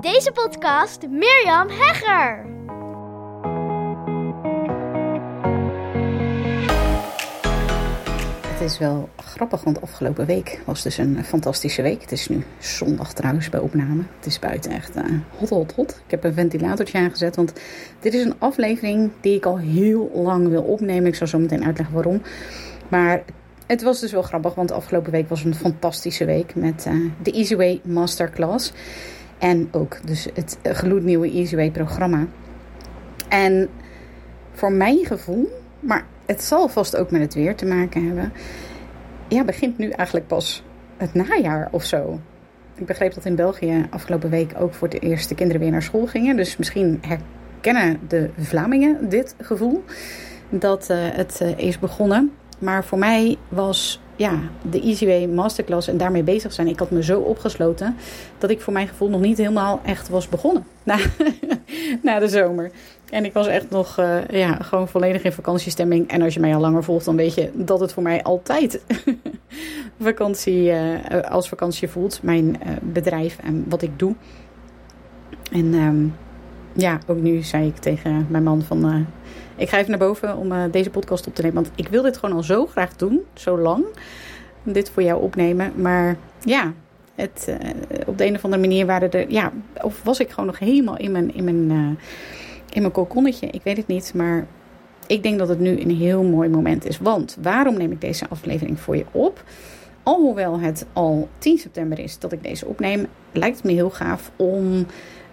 Deze podcast Mirjam Hegger. Het is wel grappig, want afgelopen week was dus een fantastische week. Het is nu zondag trouwens bij opname. Het is buiten echt uh, hot, hot, hot. Ik heb een ventilatortje aangezet, want dit is een aflevering die ik al heel lang wil opnemen. Ik zal zo meteen uitleggen waarom. Maar het was dus wel grappig, want afgelopen week was een fantastische week met uh, de Easyway Masterclass. En ook dus het gloednieuwe Easyway programma. En voor mijn gevoel, maar het zal vast ook met het weer te maken hebben. Ja, begint nu eigenlijk pas het najaar of zo. Ik begreep dat in België afgelopen week ook voor de eerste kinderen weer naar school gingen. Dus misschien herkennen de Vlamingen dit gevoel dat uh, het uh, is begonnen. Maar voor mij was ja, de Easyway Masterclass en daarmee bezig zijn. Ik had me zo opgesloten dat ik voor mijn gevoel nog niet helemaal echt was begonnen na, na de zomer. En ik was echt nog uh, ja, gewoon volledig in vakantiestemming. En als je mij al langer volgt, dan weet je dat het voor mij altijd vakantie, uh, als vakantie voelt. Mijn uh, bedrijf en wat ik doe. En um, ja, ook nu zei ik tegen mijn man van... ik ga even naar boven om deze podcast op te nemen. Want ik wil dit gewoon al zo graag doen, zo lang. Dit voor jou opnemen. Maar ja, het, op de een of andere manier waren er... Ja, of was ik gewoon nog helemaal in mijn... In mijn in mijn kokonnetje. Ik weet het niet, maar ik denk dat het nu een heel mooi moment is. Want waarom neem ik deze aflevering voor je op? Alhoewel het al 10 september is dat ik deze opneem, lijkt het me heel gaaf om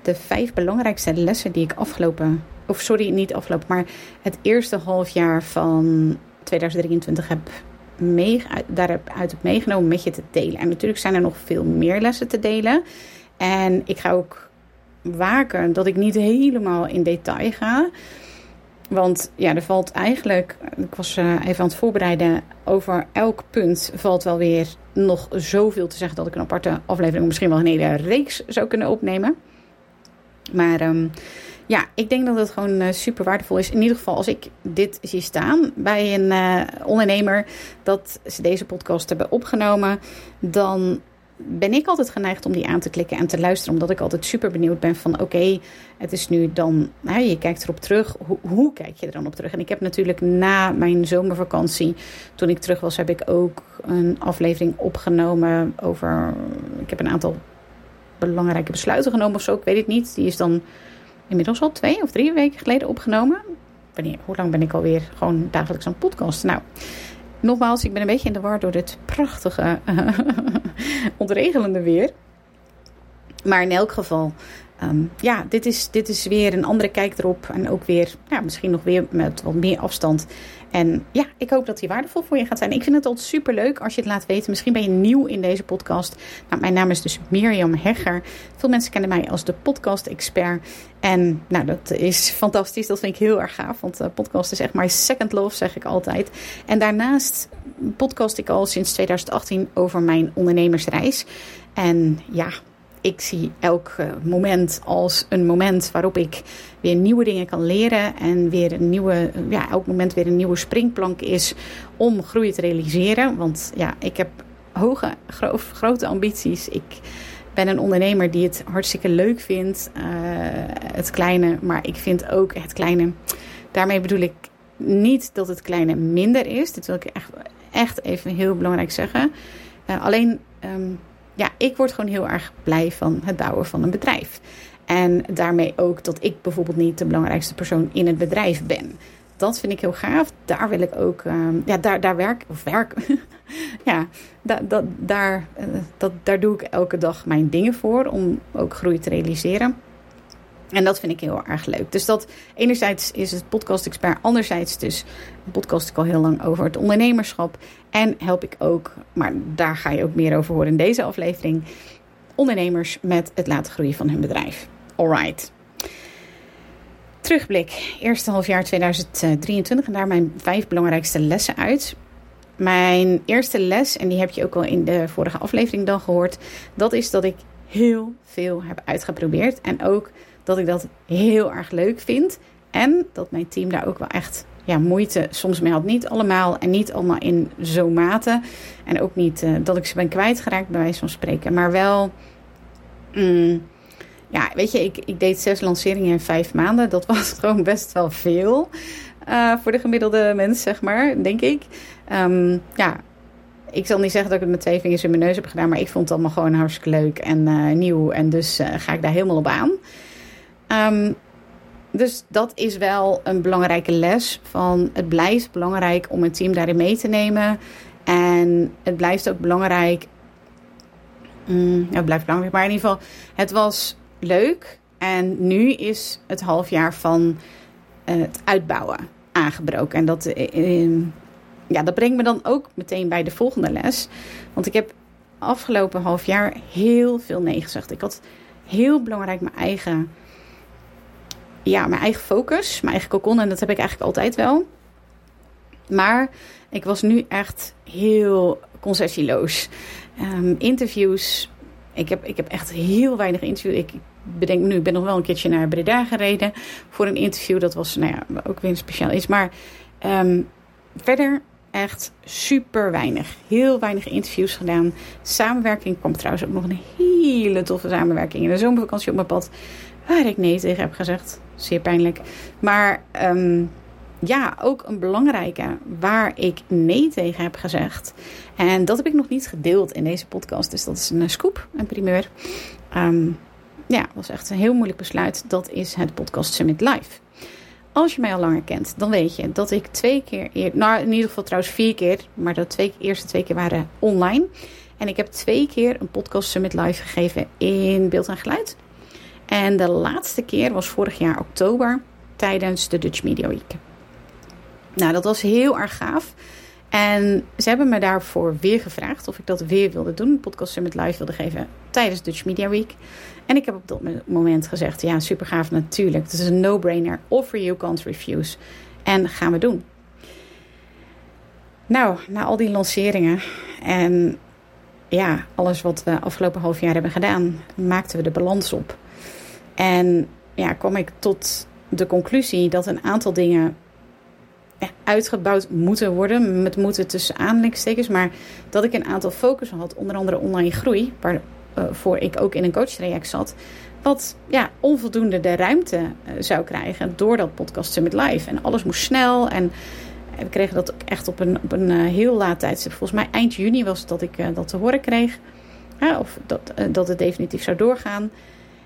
de vijf belangrijkste lessen die ik afgelopen, of sorry, niet afgelopen, maar het eerste halfjaar van 2023 heb mee, daaruit heb meegenomen met je te delen. En natuurlijk zijn er nog veel meer lessen te delen. En ik ga ook waken dat ik niet helemaal in detail ga. Want ja, er valt eigenlijk, ik was uh, even aan het voorbereiden, over elk punt valt wel weer nog zoveel te zeggen dat ik een aparte aflevering, misschien wel een hele reeks zou kunnen opnemen. Maar um, ja, ik denk dat het gewoon uh, super waardevol is. In ieder geval, als ik dit zie staan bij een uh, ondernemer, dat ze deze podcast hebben opgenomen, dan ben ik altijd geneigd om die aan te klikken en te luisteren. Omdat ik altijd super benieuwd ben van oké, het is nu dan, je kijkt erop terug. Hoe, kijk je er dan op terug? En ik heb natuurlijk na mijn zomervakantie, toen ik terug was, heb ik ook een aflevering opgenomen over, ik heb een aantal belangrijke besluiten genomen of zo, ik weet het niet. Die is dan inmiddels al twee of drie weken geleden opgenomen. Wanneer, hoe lang ben ik alweer gewoon dagelijks aan podcast? Nou, nogmaals, ik ben een beetje in de war door dit prachtige ontregelende weer. Maar in elk geval, um, ja, dit is, dit is weer een andere kijk erop. En ook weer, ja, misschien nog weer met wat meer afstand. En ja, ik hoop dat die waardevol voor je gaat zijn. Ik vind het altijd super leuk als je het laat weten. Misschien ben je nieuw in deze podcast. Nou, mijn naam is dus Mirjam Hegger. Veel mensen kennen mij als de podcast-expert. En nou, dat is fantastisch. Dat vind ik heel erg gaaf. Want uh, podcast is echt mijn second love, zeg ik altijd. En daarnaast podcast ik al sinds 2018 over mijn ondernemersreis. En ja, ik zie elk moment als een moment waarop ik weer nieuwe dingen kan leren. En weer een nieuwe, ja, elk moment weer een nieuwe springplank is om groei te realiseren. Want ja, ik heb hoge, gro grote ambities. Ik ben een ondernemer die het hartstikke leuk vindt. Uh, het kleine, maar ik vind ook het kleine. Daarmee bedoel ik niet dat het kleine minder is. Dit wil ik echt, echt even heel belangrijk zeggen. Alleen. Um, ja, ik word gewoon heel erg blij van het bouwen van een bedrijf. En daarmee ook dat ik bijvoorbeeld niet de belangrijkste persoon in het bedrijf ben. Dat vind ik heel gaaf. Daar wil ik ook, uh, ja, daar, daar werk, of werk, ja, da, da, daar, uh, dat, daar doe ik elke dag mijn dingen voor om ook groei te realiseren. En dat vind ik heel erg leuk. Dus dat enerzijds is het podcast expert, anderzijds dus podcast ik al heel lang over het ondernemerschap. En help ik ook, maar daar ga je ook meer over horen in deze aflevering, ondernemers met het laten groeien van hun bedrijf. Alright. Terugblik, eerste halfjaar 2023 en daar mijn vijf belangrijkste lessen uit. Mijn eerste les, en die heb je ook al in de vorige aflevering dan gehoord, dat is dat ik heel veel heb uitgeprobeerd. En ook dat ik dat heel erg leuk vind. En dat mijn team daar ook wel echt ja, moeite soms mee had. Niet allemaal en niet allemaal in zo'n mate. En ook niet uh, dat ik ze ben kwijtgeraakt, bij wijze van spreken. Maar wel, mm, ja, weet je, ik, ik deed zes lanceringen in vijf maanden. Dat was gewoon best wel veel uh, voor de gemiddelde mens, zeg maar, denk ik. Um, ja, ik zal niet zeggen dat ik het met twee vingers in mijn neus heb gedaan, maar ik vond het allemaal gewoon hartstikke leuk en uh, nieuw. En dus ga ik daar helemaal op aan. Um, dus dat is wel een belangrijke les. Van het blijft belangrijk om een team daarin mee te nemen. En het blijft ook belangrijk. Mm, ja, het blijft belangrijk, maar in ieder geval, het was leuk. En nu is het half jaar van uh, het uitbouwen aangebroken. En dat, uh, ja, dat brengt me dan ook meteen bij de volgende les. Want ik heb afgelopen half jaar heel veel nee gezegd. Ik had heel belangrijk mijn eigen, ja, mijn eigen focus, mijn eigen cocon. En dat heb ik eigenlijk altijd wel. Maar ik was nu echt heel concessieloos. Um, interviews. Ik heb, ik heb echt heel weinig interviews. Ik bedenk nu, ik ben nog wel een keertje naar Breda gereden voor een interview. Dat was nou ja, ook weer een speciaal iets. Maar um, verder echt super weinig. Heel weinig interviews gedaan. Samenwerking kwam trouwens ook nog een hele toffe samenwerking in de zomervakantie op mijn pad. Waar ik nee tegen heb gezegd. Zeer pijnlijk. Maar um, ja, ook een belangrijke waar ik nee tegen heb gezegd. En dat heb ik nog niet gedeeld in deze podcast. Dus dat is een scoop, een primeur. Um, ja, was echt een heel moeilijk besluit. Dat is het Podcast Summit Live. Als je mij al langer kent, dan weet je dat ik twee keer, eer, nou in ieder geval trouwens vier keer, maar de twee, eerste twee keer waren online. En ik heb twee keer een Podcast Summit Live gegeven in beeld en geluid. En de laatste keer was vorig jaar oktober tijdens de Dutch Media Week. Nou, dat was heel erg gaaf. En ze hebben me daarvoor weer gevraagd of ik dat weer wilde doen. Een podcast live wilde geven tijdens Dutch Media Week. En ik heb op dat moment gezegd, ja, super gaaf natuurlijk. Het is een no-brainer. Offer you can't refuse. En gaan we doen. Nou, na al die lanceringen en ja, alles wat we afgelopen half jaar hebben gedaan, maakten we de balans op. En ja, kwam ik tot de conclusie dat een aantal dingen uitgebouwd moeten worden. Met moeten tussen aanleidingstekens. Maar dat ik een aantal focussen had. Onder andere online groei. Waarvoor ik ook in een coachtraject zat. Wat ja, onvoldoende de ruimte eh, zou krijgen door dat podcast Summit Live. En alles moest snel. En we kregen dat ook echt op een, op een eh, heel laat tijdstip. Volgens mij eind juni was dat ik eh, dat te horen kreeg. of dat, dat het definitief zou doorgaan.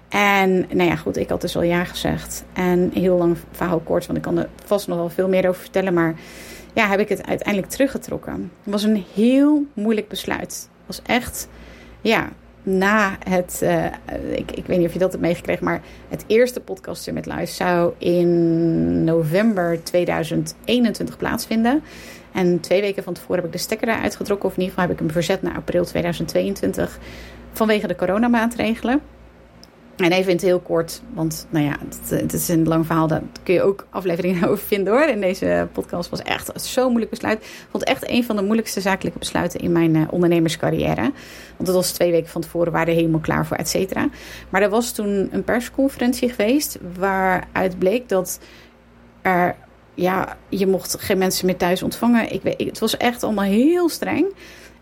En nou ja, goed, ik had dus al ja gezegd. En heel lang verhaal kort, want ik kan er vast nog wel veel meer over vertellen. Maar ja, heb ik het uiteindelijk teruggetrokken. Het was een heel moeilijk besluit. Het was echt, ja, na het, uh, ik, ik weet niet of je dat hebt meegekregen, maar het eerste podcast met Live zou in november 2021 plaatsvinden. En twee weken van tevoren heb ik de stekker eruit getrokken, of in ieder geval heb ik hem verzet naar april 2022 vanwege de coronamaatregelen. En even in het heel kort, want nou ja, het, is een lang verhaal. Daar kun je ook afleveringen over vinden hoor. In deze podcast was echt zo'n moeilijk besluit. Ik vond echt een van de moeilijkste zakelijke besluiten in mijn uh, ondernemerscarrière. Want het was twee weken van tevoren, waren we helemaal klaar voor, et cetera. Maar er was toen een persconferentie geweest waaruit bleek dat er, ja, je mocht geen mensen meer thuis ontvangen. Ik weet, het was echt allemaal heel streng.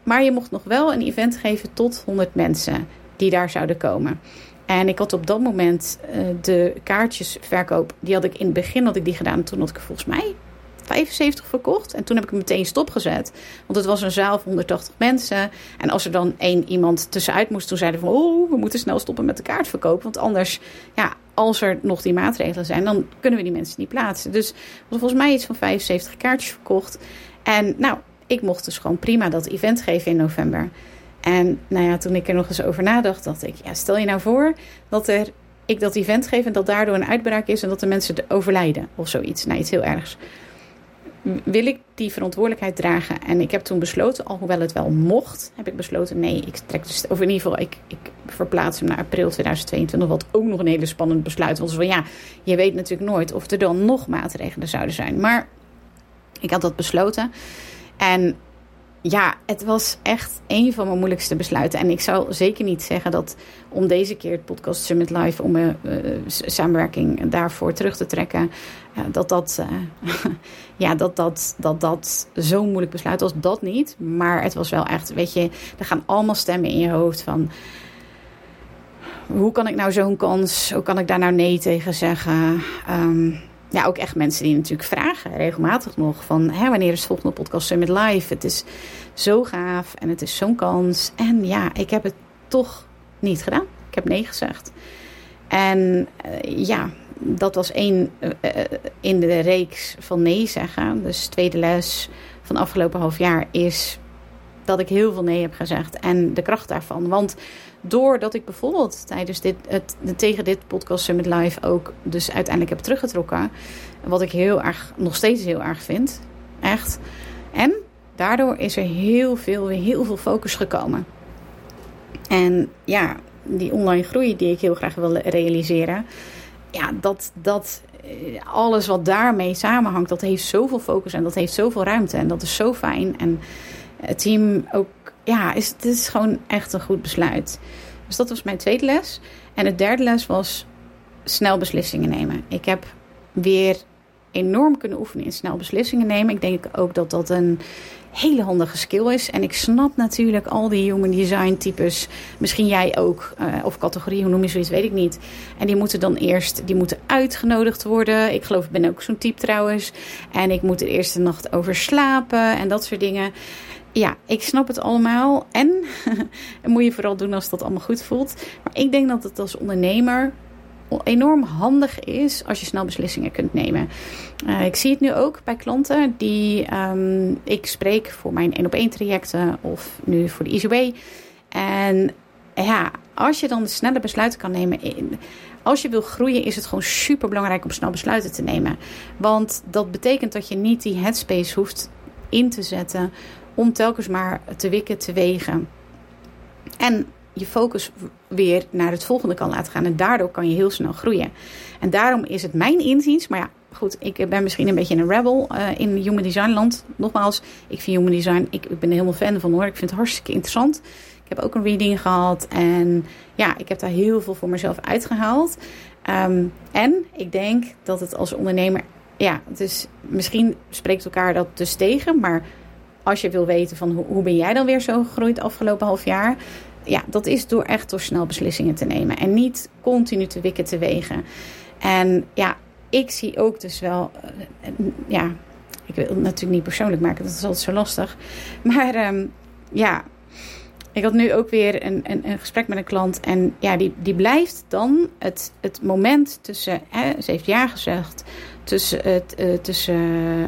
Maar je mocht nog wel een event geven tot 100 mensen die daar zouden komen. En ik had op dat moment uh, de kaartjesverkoop, die had ik in het begin had ik die gedaan. Toen had ik volgens mij 75 verkocht. En toen heb ik hem meteen stopgezet. Want het was een zaal van 180 mensen. En als er dan één iemand tussenuit moest, toen zeiden van... oh, we moeten snel stoppen met de kaartverkoop. Want anders, ja, als er nog die maatregelen zijn... dan kunnen we die mensen niet plaatsen. Dus was volgens mij iets van 75 kaartjes verkocht. En nou, ik mocht dus gewoon prima dat event geven in november. En nou ja, toen ik er nog eens over nadacht, dacht ik, ja, stel je nou voor dat er, ik dat event geef en dat daardoor een uitbraak is en dat de mensen overlijden of zoiets. Nou, iets heel ergs. Wil ik die verantwoordelijkheid dragen? En ik heb toen besloten, alhoewel het wel mocht, heb ik besloten, nee, ik trek dus, of in ieder geval, ik, ik verplaats hem naar april 2022, wat ook nog een hele spannend besluit was. Van ja, je weet natuurlijk nooit of er dan nog maatregelen zouden zijn. Maar ik had dat besloten. En ja, het was echt een van mijn moeilijkste besluiten. En ik zou zeker niet zeggen dat om deze keer het Podcast Summit Live, om mijn uh, samenwerking daarvoor terug te trekken, uh, dat dat, ja, dat, dat, dat, dat zo'n moeilijk besluit was. Dat niet. Maar het was wel echt, weet je, er gaan allemaal stemmen in je hoofd van hoe kan ik nou zo'n kans, hoe kan ik daar nou nee tegen zeggen? Ehm, ja, ook echt mensen die natuurlijk vragen, regelmatig nog, van hè, wanneer is de volgende podcast Summit Live? Het is zo gaaf en het is zo'n kans. En ja, ik heb het toch niet gedaan. Ik heb nee gezegd. En uh, ja, dat was één uh, in de reeks van nee zeggen. Dus tweede les van afgelopen half jaar is dat ik heel veel nee heb gezegd. En de kracht daarvan. Want doordat ik bijvoorbeeld tijdens dit, het, tegen dit podcast Summit Live ook dus uiteindelijk heb teruggetrokken. Wat ik heel erg, nog steeds heel erg vind. Echt. En daardoor is er heel veel, heel veel focus gekomen. En ja, die online groei die ik heel graag wil realiseren. Ja, dat, dat eh, alles wat daarmee samenhangt, dat heeft zoveel focus en dat heeft zoveel ruimte. En dat is zo fijn. En het team ook, ja, is, het is gewoon echt een goed besluit. Dus dat was mijn tweede les. En de derde les was snel beslissingen nemen. Ik heb weer enorm kunnen oefenen in snel beslissingen nemen. Ik denk ook dat dat een hele handige skill is. En ik snap natuurlijk al die human design types. Misschien jij ook. Uh, of categorie, hoe noem je zoiets, weet ik niet. En die moeten dan eerst die moeten uitgenodigd worden. Ik geloof, ik ben ook zo'n type trouwens. En ik moet de eerste nacht over slapen en dat soort dingen. Ja, ik snap het allemaal. En dat moet je vooral doen als dat allemaal goed voelt. Maar ik denk dat het als ondernemer enorm handig is als je snel beslissingen kunt nemen. Uh, ik zie het nu ook bij klanten die um, ik spreek voor mijn 1 op 1 trajecten of nu voor de EasyWay. En ja, als je dan snelle besluiten kan nemen. Als je wil groeien, is het gewoon super belangrijk om snel besluiten te nemen. Want dat betekent dat je niet die headspace hoeft in te zetten om telkens maar te wikken, te wegen. En je focus weer naar het volgende kan laten gaan. En daardoor kan je heel snel groeien. En daarom is het mijn inziens, maar ja, goed, ik ben misschien een beetje een rebel uh, in human design land. Nogmaals, ik vind human design, ik, ben er helemaal fan van hoor. Ik vind het hartstikke interessant. Ik heb ook een reading gehad en ja, ik heb daar heel veel voor mezelf uitgehaald. Um, en ik denk dat het als ondernemer, ja, dus misschien spreekt elkaar dat dus tegen, maar als je wil weten van hoe, hoe ben jij dan weer zo gegroeid afgelopen half jaar, ja, dat is door echt door snel beslissingen te nemen en niet continu te wikken te wegen. En ja, ik zie ook dus wel, uh, ja, ik wil het natuurlijk niet persoonlijk maken, dat is altijd zo lastig. Maar um, ja, ik had nu ook weer een, een, een, gesprek met een klant. En ja, die, die blijft dan het, het moment tussen, hè, ze heeft ja gezegd, tussen, het, uh, tussen uh,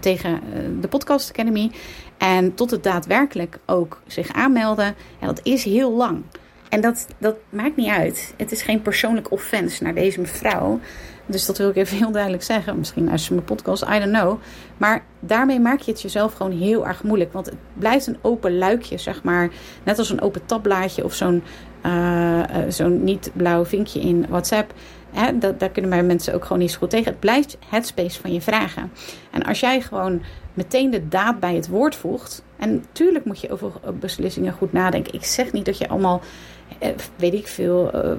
tegen de Podcast Academy en tot het daadwerkelijk ook zich aanmelden. En dat is heel lang. En dat, dat maakt niet uit. Het is geen persoonlijk offense naar deze mevrouw. Dus dat wil ik even heel duidelijk zeggen. Misschien als je mijn podcast, I don't know. Maar daarmee maak je het jezelf gewoon heel erg moeilijk. Want het blijft een open luikje, zeg maar. Net als een open tabblaadje of zo'n zo'n niet blauw vinkje in WhatsApp. Dat, daar kunnen wij mensen ook gewoon niet zo goed tegen. Het blijft het space van je vragen. En als jij gewoon meteen de daad bij het woord voegt. En natuurlijk moet je over beslissingen goed nadenken. Ik zeg niet dat je allemaal, eh, weet ik veel, uh,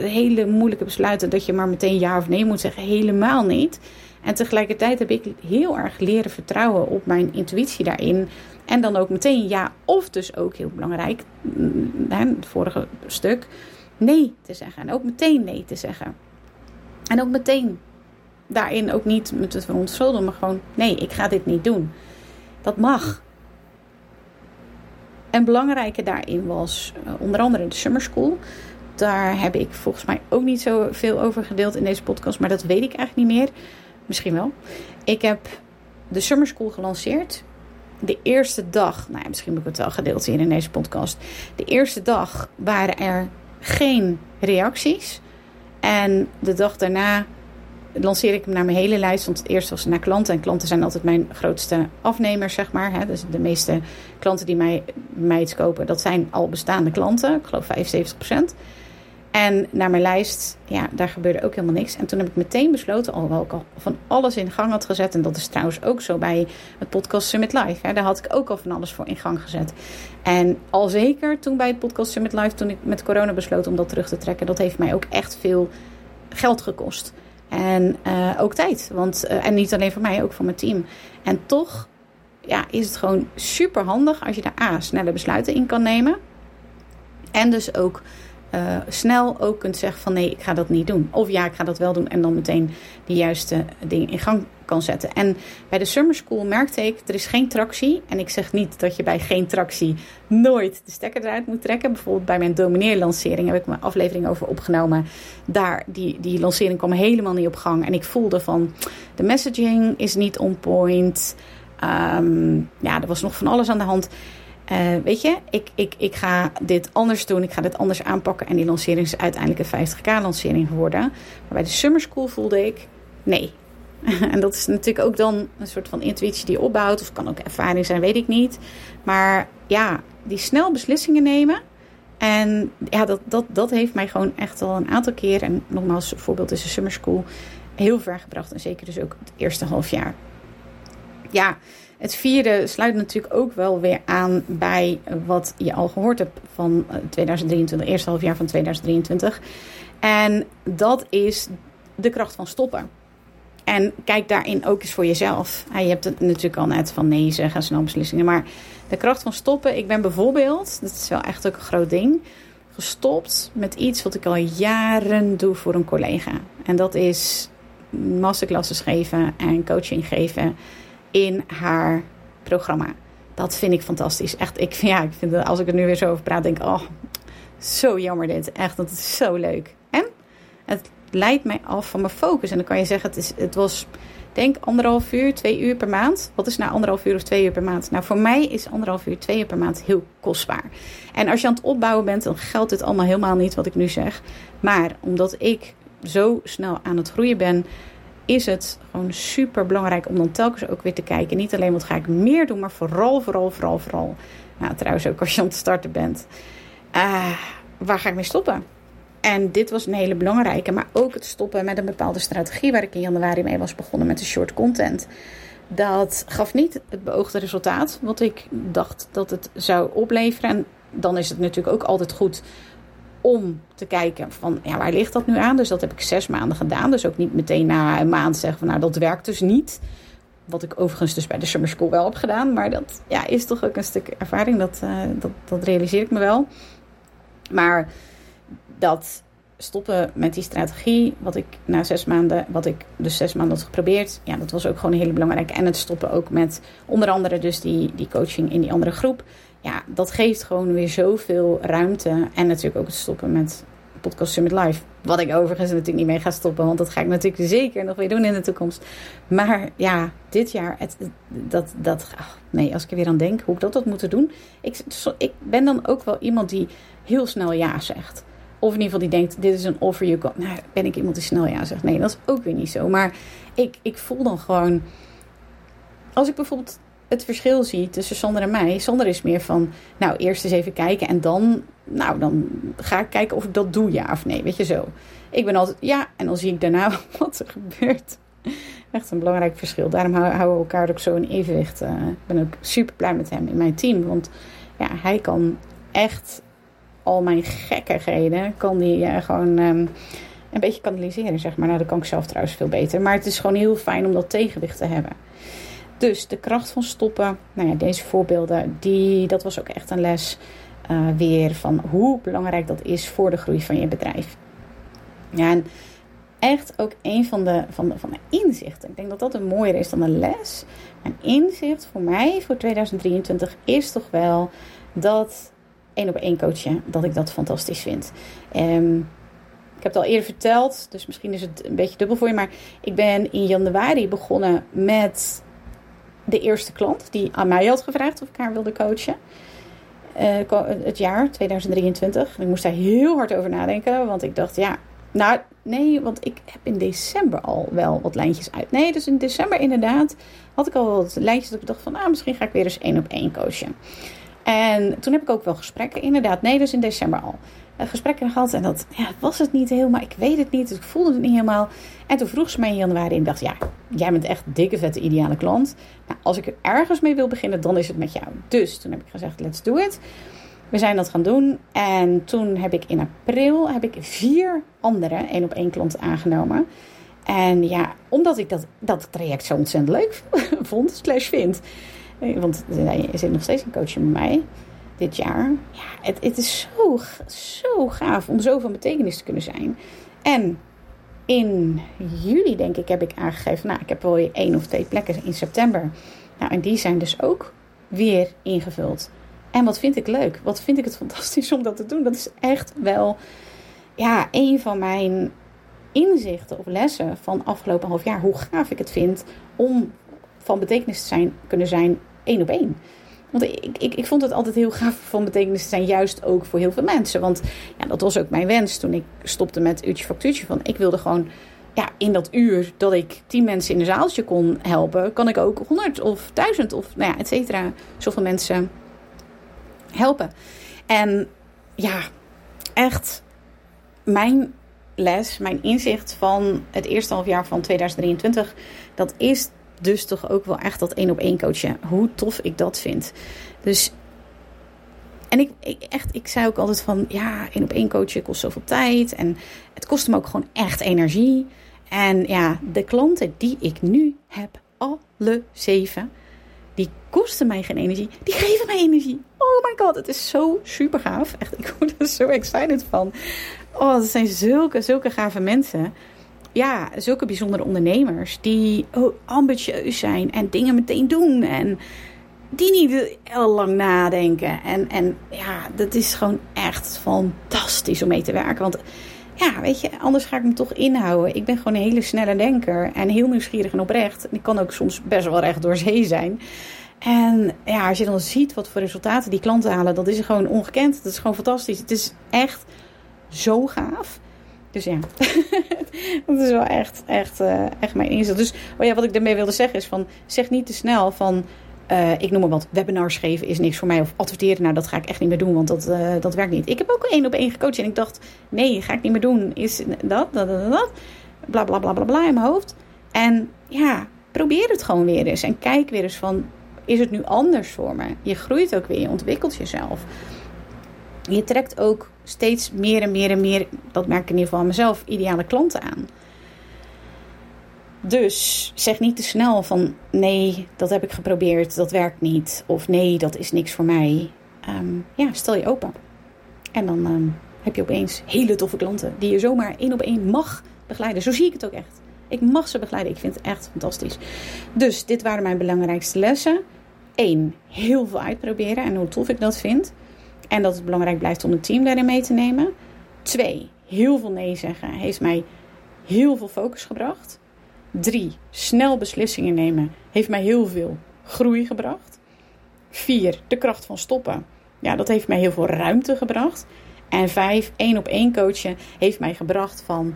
hele moeilijke besluiten, dat je maar meteen ja of nee moet zeggen. Helemaal niet. En tegelijkertijd heb ik heel erg leren vertrouwen op mijn intuïtie daarin. En dan ook meteen ja, of dus ook heel belangrijk, mm, het vorige stuk, nee te zeggen. En ook meteen nee te zeggen. En ook meteen daarin ook niet met het verontschuldigen, maar gewoon: nee, ik ga dit niet doen. Dat mag. En belangrijke daarin was uh, onder andere de Summer School. Daar heb ik volgens mij ook niet zo veel over gedeeld in deze podcast, maar dat weet ik eigenlijk niet meer. Misschien wel. Ik heb de Summer School gelanceerd. De eerste dag, nou ja, misschien heb ik het wel gedeeld hier in deze podcast. De eerste dag waren er geen reacties. En de dag daarna lanceer ik hem naar mijn hele lijst. Want het eerst was naar klanten. En klanten zijn altijd mijn grootste afnemers, zeg maar. Hè. Dus de meeste klanten die mij, mij iets kopen, dat zijn al bestaande klanten. Ik geloof 75%. En naar mijn lijst, ja, daar gebeurde ook helemaal niks. En toen heb ik meteen besloten, alhoewel ik al van alles in gang had gezet. En dat is trouwens ook zo bij het podcast Summit Live. Hè. Daar had ik ook al van alles voor in gang gezet. En al zeker toen bij het podcast Summit Live, toen ik met corona besloot om dat terug te trekken. Dat heeft mij ook echt veel geld gekost. En uh, ook tijd. Want, uh, en niet alleen voor mij, ook voor mijn team. En toch ja, is het gewoon super handig als je daar A, snelle besluiten in kan nemen. En dus ook uh, snel ook kunt zeggen van nee, ik ga dat niet doen. Of ja, ik ga dat wel doen en dan meteen de juiste dingen in gang kan zetten. En bij de Summer School merkte ik, er is geen tractie. En ik zeg niet dat je bij geen tractie nooit de stekker eruit moet trekken. Bijvoorbeeld bij mijn domineerlancering heb ik mijn aflevering over opgenomen. Daar, die, die lancering kwam helemaal niet op gang. En ik voelde van, de messaging is niet on point. Um, ja, er was nog van alles aan de hand. Uh, weet je, ik, ik, ik ga dit anders doen. Ik ga dit anders aanpakken. En die lancering is uiteindelijk een 50k lancering geworden. Maar bij de Summer School voelde ik, nee, en dat is natuurlijk ook dan een soort van intuïtie die opbouwt. Of kan ook ervaring zijn, weet ik niet. Maar ja, die snel beslissingen nemen. En ja, dat, dat, dat heeft mij gewoon echt al een aantal keer. En nogmaals, voorbeeld is de Summer School. Heel ver gebracht. En zeker dus ook het eerste half jaar. Ja, het vierde sluit natuurlijk ook wel weer aan bij wat je al gehoord hebt van 2023, eerste half jaar van 2023. En dat is de kracht van stoppen. En kijk daarin ook eens voor jezelf. je hebt het natuurlijk al net van nee zeggen, snel beslissingen. Maar de kracht van stoppen. Ik ben bijvoorbeeld, dat is wel echt ook een groot ding, gestopt met iets wat ik al jaren doe voor een collega. En dat is masterclasses geven en coaching geven in haar programma. Dat vind ik fantastisch. Echt, ik, ja, ik vind als ik er nu weer zo over praat, denk ik, oh, zo jammer dit. Echt, dat is zo leuk. En het leidt mij af van mijn focus. En dan kan je zeggen, het, is, het was denk anderhalf uur, twee uur per maand. Wat is nou anderhalf uur of twee uur per maand? Nou, voor mij is anderhalf uur, twee uur per maand heel kostbaar. En als je aan het opbouwen bent, dan geldt dit allemaal helemaal niet wat ik nu zeg. Maar omdat ik zo snel aan het groeien ben, is het gewoon super belangrijk om dan telkens ook weer te kijken. Niet alleen wat ga ik meer doen, maar vooral, vooral, vooral, vooral. Nou, trouwens ook als je aan het starten bent. Uh, waar ga ik mee stoppen? En dit was een hele belangrijke, maar ook het stoppen met een bepaalde strategie waar ik in januari mee was begonnen met de short content. Dat gaf niet het beoogde resultaat, wat ik dacht dat het zou opleveren. En dan is het natuurlijk ook altijd goed om te kijken van ja, waar ligt dat nu aan? Dus dat heb ik zes maanden gedaan. Dus ook niet meteen na een maand zeggen van nou dat werkt dus niet. Wat ik overigens dus bij de Summer School wel heb gedaan. Maar dat ja, is toch ook een stuk ervaring. Dat, uh, dat, dat realiseer ik me wel. Maar dat stoppen met die strategie, wat ik na zes maanden, wat ik dus zes maanden had geprobeerd, ja, dat was ook gewoon een hele belangrijke. En het stoppen ook met onder andere dus die, die coaching in die andere groep. Ja, dat geeft gewoon weer zoveel ruimte. En natuurlijk ook het stoppen met Podcast Summit Live. Wat ik overigens natuurlijk niet mee ga stoppen, want dat ga ik natuurlijk zeker nog weer doen in de toekomst. Maar ja, dit jaar, het, dat, dat, nee, als ik er weer aan denk hoe ik dat had moeten doen. Ik, ik ben dan ook wel iemand die heel snel ja zegt. Of in ieder geval die denkt, dit is een offer. Je kan, nou, ben ik iemand die snel ja zegt. Nee, dat is ook weer niet zo. Maar ik, ik voel dan gewoon... Als ik bijvoorbeeld het verschil zie tussen Sander en mij. Sander is meer van, nou, eerst eens even kijken. En dan, nou, dan ga ik kijken of ik dat doe, ja of nee. Weet je zo. Ik ben altijd, ja. En dan zie ik daarna wat er gebeurt. Echt een belangrijk verschil. Daarom houden we elkaar ook zo in evenwicht. Uh, ik ben ook super blij met hem in mijn team. Want ja, hij kan echt al mijn gekkigheden kan die uh, gewoon um, een beetje kanaliseren, zeg maar. Nou, dat kan ik zelf trouwens veel beter. Maar het is gewoon heel fijn om dat tegenwicht te hebben. Dus de kracht van stoppen. Nou ja, deze voorbeelden, die, dat was ook echt een les uh, weer van hoe belangrijk dat is voor de groei van je bedrijf. Ja, en echt ook een van de, van de, van de inzichten. Ik denk dat dat een mooier is dan een les. Een inzicht voor mij voor 2023 is toch wel dat één op één coachen, dat ik dat fantastisch vind. Um, ik heb het al eerder verteld, dus misschien is het een beetje dubbel voor je. Maar ik ben in januari begonnen met de eerste klant die aan mij had gevraagd of ik haar wilde coachen. Uh, het jaar 2023. Ik moest daar heel hard over nadenken, want ik dacht, ja, nou nee, want ik heb in december al wel wat lijntjes uit. Nee, dus in december inderdaad had ik al wat lijntjes dat ik dacht van, ah, misschien ga ik weer eens één op één coachen. En toen heb ik ook wel gesprekken, inderdaad, nee, dus in december al. Gesprekken gehad en dat ja, was het niet helemaal. Ik weet het niet, dus ik voelde het niet helemaal. En toen vroeg ze mij in januari en dacht, ja, jij bent echt dikke vette ideale klant. Nou, als ik er ergens mee wil beginnen, dan is het met jou. Dus toen heb ik gezegd, let's do it. We zijn dat gaan doen. En toen heb ik in april heb ik vier andere één op één klanten aangenomen. En ja, omdat ik dat, dat traject zo ontzettend leuk vond, slash vind, want er zit nog steeds een coachje bij mij. Dit jaar. Ja, het, het is zo, zo gaaf om zo van betekenis te kunnen zijn. En in juli, denk ik, heb ik aangegeven. Nou, ik heb wel één of twee plekken in september. Nou, en die zijn dus ook weer ingevuld. En wat vind ik leuk? Wat vind ik het fantastisch om dat te doen? Dat is echt wel ja, een van mijn inzichten of lessen van afgelopen half jaar. Hoe gaaf ik het vind om van betekenis te zijn, kunnen zijn één op één. Want ik, ik, ik vond het altijd heel gaaf van betekenis te zijn, juist ook voor heel veel mensen. Want ja, dat was ook mijn wens toen ik stopte met uurtje factuurtje. Van ik wilde gewoon ja, in dat uur dat ik tien mensen in een zaaltje kon helpen, kan ik ook honderd of duizend of nou ja, et cetera, zoveel mensen helpen. En ja, echt mijn les, mijn inzicht van het eerste half jaar van 2023, dat is dus toch ook wel echt dat één op één coachen. Hoe tof ik dat vind. Dus en ik, ik, echt, ik zei ook altijd van ja, één op één coachen kost zoveel tijd. En het kost hem ook gewoon echt energie. En ja, de klanten die ik nu heb, alle zeven, die kosten mij geen energie. Die geven mij energie. Oh my god, het is zo super gaaf. Echt, ik word er zo excited van. Oh, het zijn zulke, zulke gave mensen ja, zulke bijzondere ondernemers die ambitieus zijn en dingen meteen doen. En die niet heel lang nadenken. En, en ja, dat is gewoon echt fantastisch om mee te werken. Want ja, weet je, anders ga ik me toch inhouden. Ik ben gewoon een hele snelle denker en heel nieuwsgierig en oprecht. En ik kan ook soms best wel recht door zee zijn. En ja, als je dan ziet wat voor resultaten die klanten halen, dat is gewoon ongekend. Dat is gewoon fantastisch. Het is echt zo gaaf. Dus ja, dat is wel echt, echt, uh, echt mijn inzicht. Dus oh ja, wat ik daarmee wilde zeggen is van, zeg niet te snel van, uh, ik noem maar wat, webinars geven is niks voor mij. Of adverteren, nou dat ga ik echt niet meer doen, want dat, uh, dat werkt niet. Ik heb ook één op één gecoacht en ik dacht, nee, ga ik niet meer doen. Is dat, dat, dat, dat, bla bla bla bla bla in mijn hoofd. En ja, probeer het gewoon weer eens. En kijk weer eens van, is het nu anders voor me? Je groeit ook weer, je ontwikkelt jezelf. Je trekt ook steeds meer en meer en meer, dat merk ik in ieder geval aan mezelf, ideale klanten aan. Dus zeg niet te snel van nee, dat heb ik geprobeerd, dat werkt niet. Of nee, dat is niks voor mij. Ehm, ja, stel je open. En dan ehm, heb je opeens hele toffe klanten die je zomaar één op één mag begeleiden. Zo zie ik het ook echt. Ik mag ze begeleiden. Ik vind het echt fantastisch. Dus dit waren mijn belangrijkste lessen. Eén, heel veel uitproberen en hoe tof ik dat vind. En dat het belangrijk blijft om het team daarin mee te nemen. Twee, heel veel nee zeggen heeft mij heel veel focus gebracht. Drie, snel beslissingen nemen heeft mij heel veel groei gebracht. Vier, de kracht van stoppen. Ja, dat heeft mij heel veel ruimte gebracht. En vijf, één op één coachen heeft mij gebracht van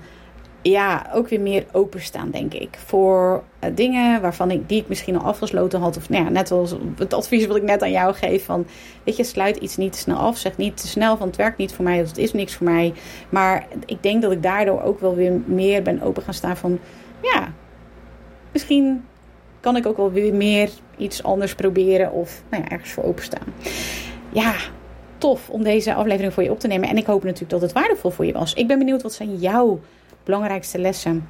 ja, ook weer meer openstaan, denk ik. Voor uh, dingen waarvan ik, die ik misschien al afgesloten had. Of nou ja, net als het advies wat ik net aan jou geef. Van, weet je, sluit iets niet te snel af. Zeg niet te snel van het werkt niet voor mij. Of het is niks voor mij. Maar ik denk dat ik daardoor ook wel weer meer ben open gaan staan van... Ja, misschien kan ik ook wel weer meer iets anders proberen. Of nou ja, ergens voor openstaan. Ja, tof om deze aflevering voor je op te nemen. En ik hoop natuurlijk dat het waardevol voor je was. Ik ben benieuwd, wat zijn jouw belangrijkste lessen.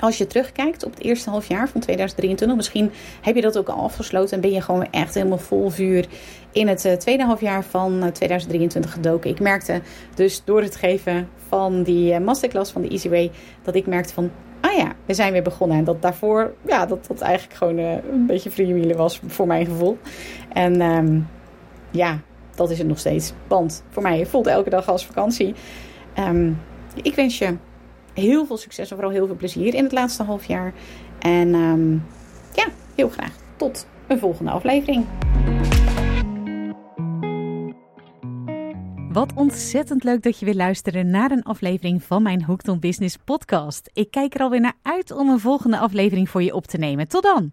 Als je terugkijkt op het eerste half jaar van 2023, misschien heb je dat ook al afgesloten en ben je gewoon echt helemaal vol vuur in het uh, tweede halfjaar van 2023 eh, gedoken. Ik merkte dus door het geven van die uh, masterclass van de Easy Way dat ik merkte van, ah ja, we zijn weer begonnen. En dat daarvoor, ja, dat dat eigenlijk gewoon een beetje freewheelen was voor mijn gevoel. En um, ja, dat is het nog steeds. Want voor mij voelt elke dag als vakantie. Um, ik wens je heel veel succes en vooral heel veel plezier in het laatste half jaar. En um, ja, heel graag tot een volgende aflevering. Wat ontzettend leuk dat je weer luisterde naar een aflevering van mijn Hooked on Business podcast. Ik kijk er alweer naar uit om een volgende aflevering voor je op te nemen. Tot dan!